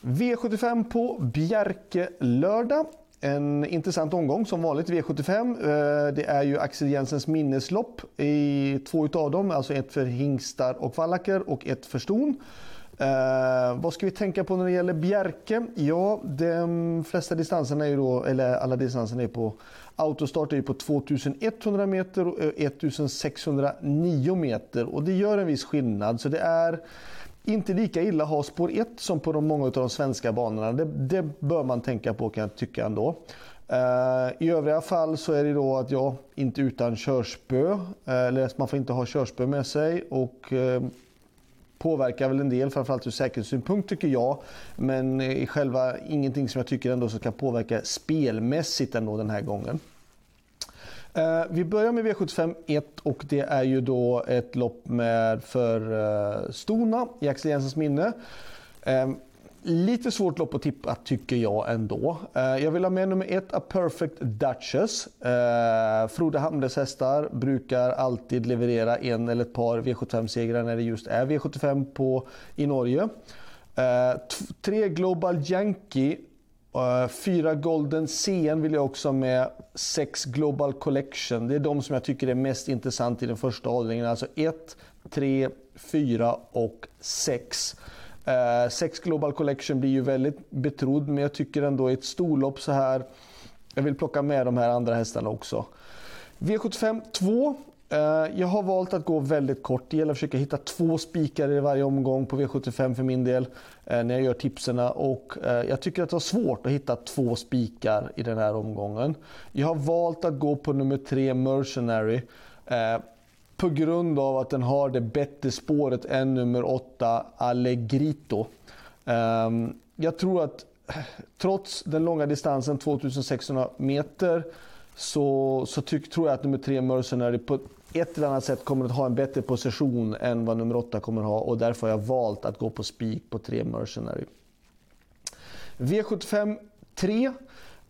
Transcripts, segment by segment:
V75 på Bjerke lördag. En intressant omgång som vanligt V75. Eh, det är ju Axel Jensens minneslopp i två utav dem. Alltså ett för hingstar och vallacker och ett för ston. Eh, vad ska vi tänka på när det gäller Bjerke? Ja, de flesta distanserna är ju då, eller alla distanserna är på autostart är ju på 2100 meter och eh, 1609 meter. Och det gör en viss skillnad. Så det är inte lika illa att ha spår 1 som på de många av de svenska banorna. Det, det bör man tänka på kan jag tycka ändå. Uh, I övriga fall så är det då att jag inte utan körspö, uh, eller man får inte ha körspö med sig och uh, påverkar väl en del, framförallt ur säkerhetssynpunkt tycker jag. Men i själva ingenting som jag tycker ändå ska påverka spelmässigt ändå den här gången. Eh, vi börjar med V75 1 och det är ju då ett lopp med för eh, Stona i Axel Jensens minne. Ehm, lite svårt lopp att tippa tycker jag ändå. Eh, jag vill ha med nummer ett, A Perfect Duchess. Frode Hamles hästar brukar alltid leverera en eller ett par V75-segrar när det just är V75 på, i Norge. tre Global Yankee Eh, fyra Golden CN vill jag också med. Sex Global Collection. Det är de som jag tycker är mest intressant i den första avdelningen. Alltså 1, 3, 4 och 6. Eh, sex Global Collection blir ju väldigt betrodd men jag tycker ändå i ett storlopp så här. Jag vill plocka med de här andra hästarna också. V75 2 Eh, jag har valt att gå väldigt kort. Det gäller att försöka hitta två spikar i varje omgång på V75 för min del. Eh, när jag gör tipserna. Och eh, jag tycker att det var svårt att hitta två spikar i den här omgången. Jag har valt att gå på nummer tre Mercenary. På grund av att den har det bättre spåret än nummer åtta Allegrito. Ehm, jag tror att trots den långa distansen 2600 meter så, så tyck, tror jag att nummer tre Mercenary på ett eller annat sätt kommer att ha en bättre position än vad nummer 8 kommer att ha och därför har jag valt att gå på spik på 3 Mercenary. V75 3.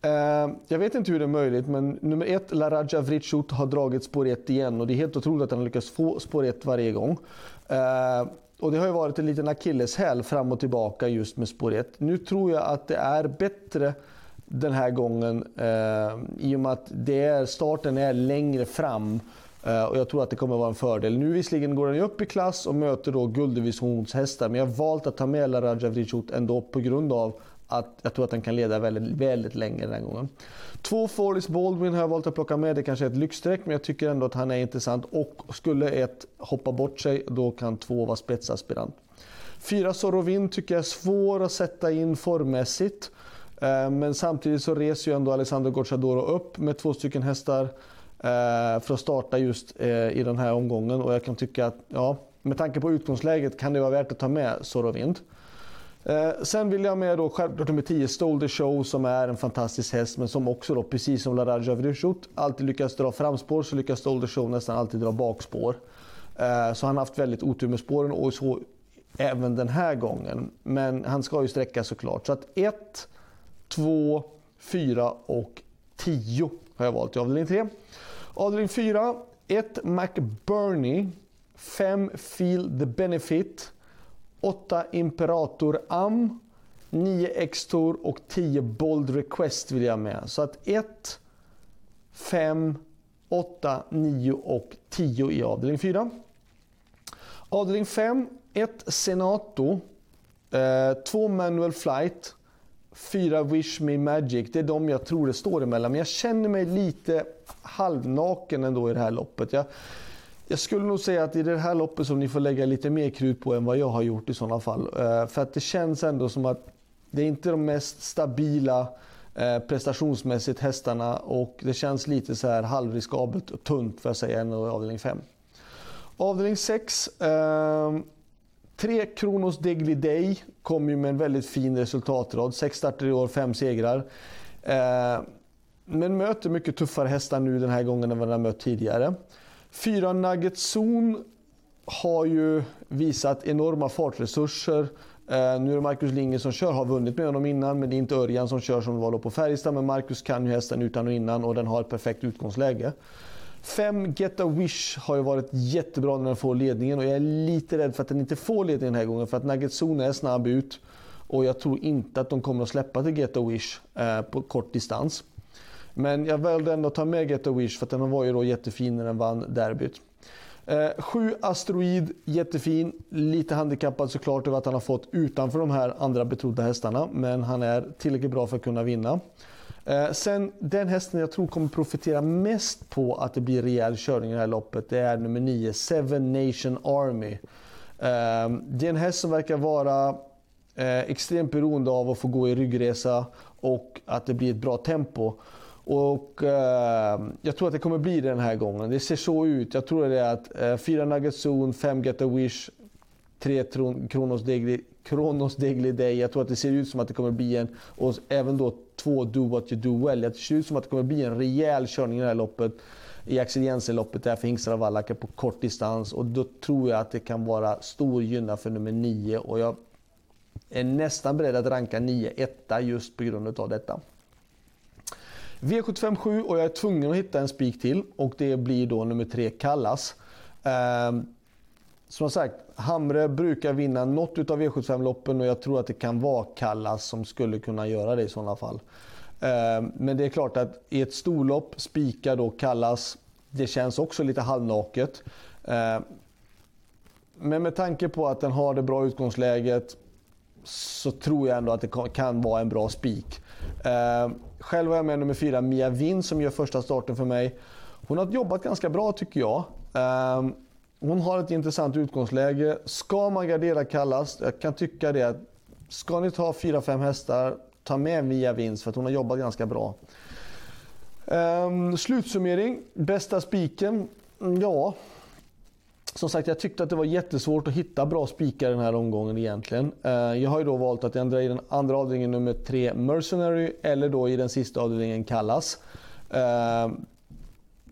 Eh, jag vet inte hur det är möjligt, men nummer 1, Laraja Vritschut, har dragit spår 1 igen och det är helt otroligt att han lyckas lyckats få spår 1 varje gång. Eh, och det har ju varit en liten akilleshäl fram och tillbaka just med spår 1. Nu tror jag att det är bättre den här gången eh, i och med att det är, starten är längre fram Eh, och jag tror att det kommer vara en fördel. Nu visserligen går han ju upp i klass och möter då gulddivisionshästar. Men jag har valt att ta med Laraja Vrichut ändå på grund av att jag tror att den kan leda väldigt, väldigt länge den här gången. Två Forrest Baldwin har jag valt att plocka med. Det kanske är ett lyxstreck men jag tycker ändå att han är intressant. Och skulle ett hoppa bort sig då kan två vara spetsaspirant. Fyra Sorovin tycker jag är svår att sätta in formmässigt. Eh, men samtidigt så reser ju ändå Alessandro Gocciadoro upp med två stycken hästar. Eh, för att starta just eh, i den här omgången. Och jag kan tycka att ja, med tanke på utgångsläget kan det vara värt att ta med Sorovind. Eh, sen vill jag med då självklart nummer 10 Stolder Show som är en fantastisk häst men som också då precis som Laraja Vrishut alltid lyckas dra framspår så lyckas Stolder Show nästan alltid dra bakspår. Eh, så han har haft väldigt otur med spåren och så även den här gången. Men han ska ju sträcka såklart. Så att 1, 2, 4 och 10 har jag valt i avdelning 3. Avdelning 4. 1 McBurney. 5 Feel the Benefit. 8 Imperator Am. 9 X-Tour och 10 Bold Request vill jag med. Så att 1, 5, 8, 9 och 10 i avdelning 4. Avdelning 5. 1 Senato. Eh, 2 Manual Flight fyra Wish Me Magic. Det är de jag tror det står emellan. Men jag känner mig lite halvnaken ändå i det här loppet. Jag, jag skulle nog säga att i det här loppet som ni får lägga lite mer krut på än vad jag har gjort i sådana fall. Eh, för att det känns ändå som att det är inte de mest stabila eh, prestationsmässigt hästarna och det känns lite så här halvriskabelt och tunt för att säga en avdelning 5. Avdelning 6. Tre Kronos Degli Day kom ju med en väldigt fin resultatrad. Sex starter i år, fem segrar. Eh, men möter mycket tuffare hästar nu den här gången än vad den har mött tidigare. Fyra Nugget Zone har ju visat enorma fartresurser. Eh, nu är det Marcus Linge som kör, har vunnit med honom innan, men det är inte Örjan som kör som var på Färjestad. Men Marcus kan ju hästen utan och innan och den har ett perfekt utgångsläge. 5 Get a Wish har ju varit jättebra när den får ledningen och jag är lite rädd för att den inte får ledningen den här gången för att Nugget är snabb ut. Och jag tror inte att de kommer att släppa till Get a Wish eh, på kort distans. Men jag valde ändå att ta med Get a Wish för att den var ju då jättefin när den vann derbyt. Eh, sju Asteroid, jättefin. Lite handikappad såklart över att han har fått utanför de här andra betrodda hästarna. Men han är tillräckligt bra för att kunna vinna. Eh, sen den hästen jag tror kommer profitera mest på att det blir rejäl körning i det här loppet. Det är nummer 9, Seven Nation Army. Eh, det är en häst som verkar vara eh, extremt beroende av att få gå i ryggresa och att det blir ett bra tempo. Och eh, jag tror att det kommer bli det den här gången. Det ser så ut. Jag tror det är att eh, 4 Nugget Zone, 5 Get a Wish, 3 Kronos Degli, Kronos Degli Day. Jag tror att det ser ut som att det kommer bli en, och även då 2 Do What You Do Well. Det ser ut som att det kommer bli en rejäl körning i det här loppet. I Axel Jensen-loppet där för hingstar och vallackar på kort distans. Och då tror jag att det kan vara stor gynna för nummer 9. Och jag är nästan beredd att ranka 9 etta just på grund av detta. V757 och jag är tvungen att hitta en spik till och det blir då nummer 3 Kallas. Ehm, som sagt, Hamre brukar vinna något utav V75-loppen och jag tror att det kan vara Kallas som skulle kunna göra det i sådana fall. Eh, men det är klart att i ett storlopp spika då Kallas, det känns också lite halvnaket. Eh, men med tanke på att den har det bra utgångsläget så tror jag ändå att det kan vara en bra spik. Eh, själv har jag med nummer fyra, Mia Winn, som gör första starten för mig. Hon har jobbat ganska bra tycker jag. Hon har ett intressant utgångsläge. Ska man gardera Kallas, jag kan tycka det. att Ska ni ta 4-5 hästar, ta med Mia Vins för att hon har jobbat ganska bra. Ehm, slutsummering, bästa spiken? Mm, ja, som sagt, jag tyckte att det var jättesvårt att hitta bra spikar den här omgången egentligen. Ehm, jag har ju då valt att ändra i den andra avdelningen nummer 3 Mercenary eller då i den sista avdelningen Kallas. Ehm,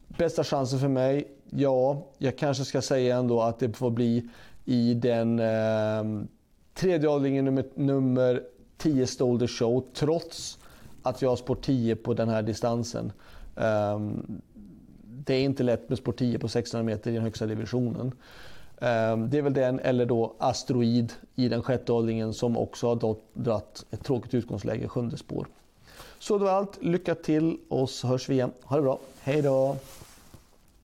bästa chansen för mig? Ja, jag kanske ska säga ändå att det får bli i den eh, tredje avdelningen nummer, nummer 10 Stolder Show trots att vi har spår 10 på den här distansen. Um, det är inte lätt med spår 10 på 600 meter i den högsta divisionen. Um, det är väl den, eller då Asteroid i den sjätte avdelningen som också har dratt ett tråkigt utgångsläge, sjunde spår. Så det var allt. Lycka till och så hörs vi igen. Ha det bra. Hej då!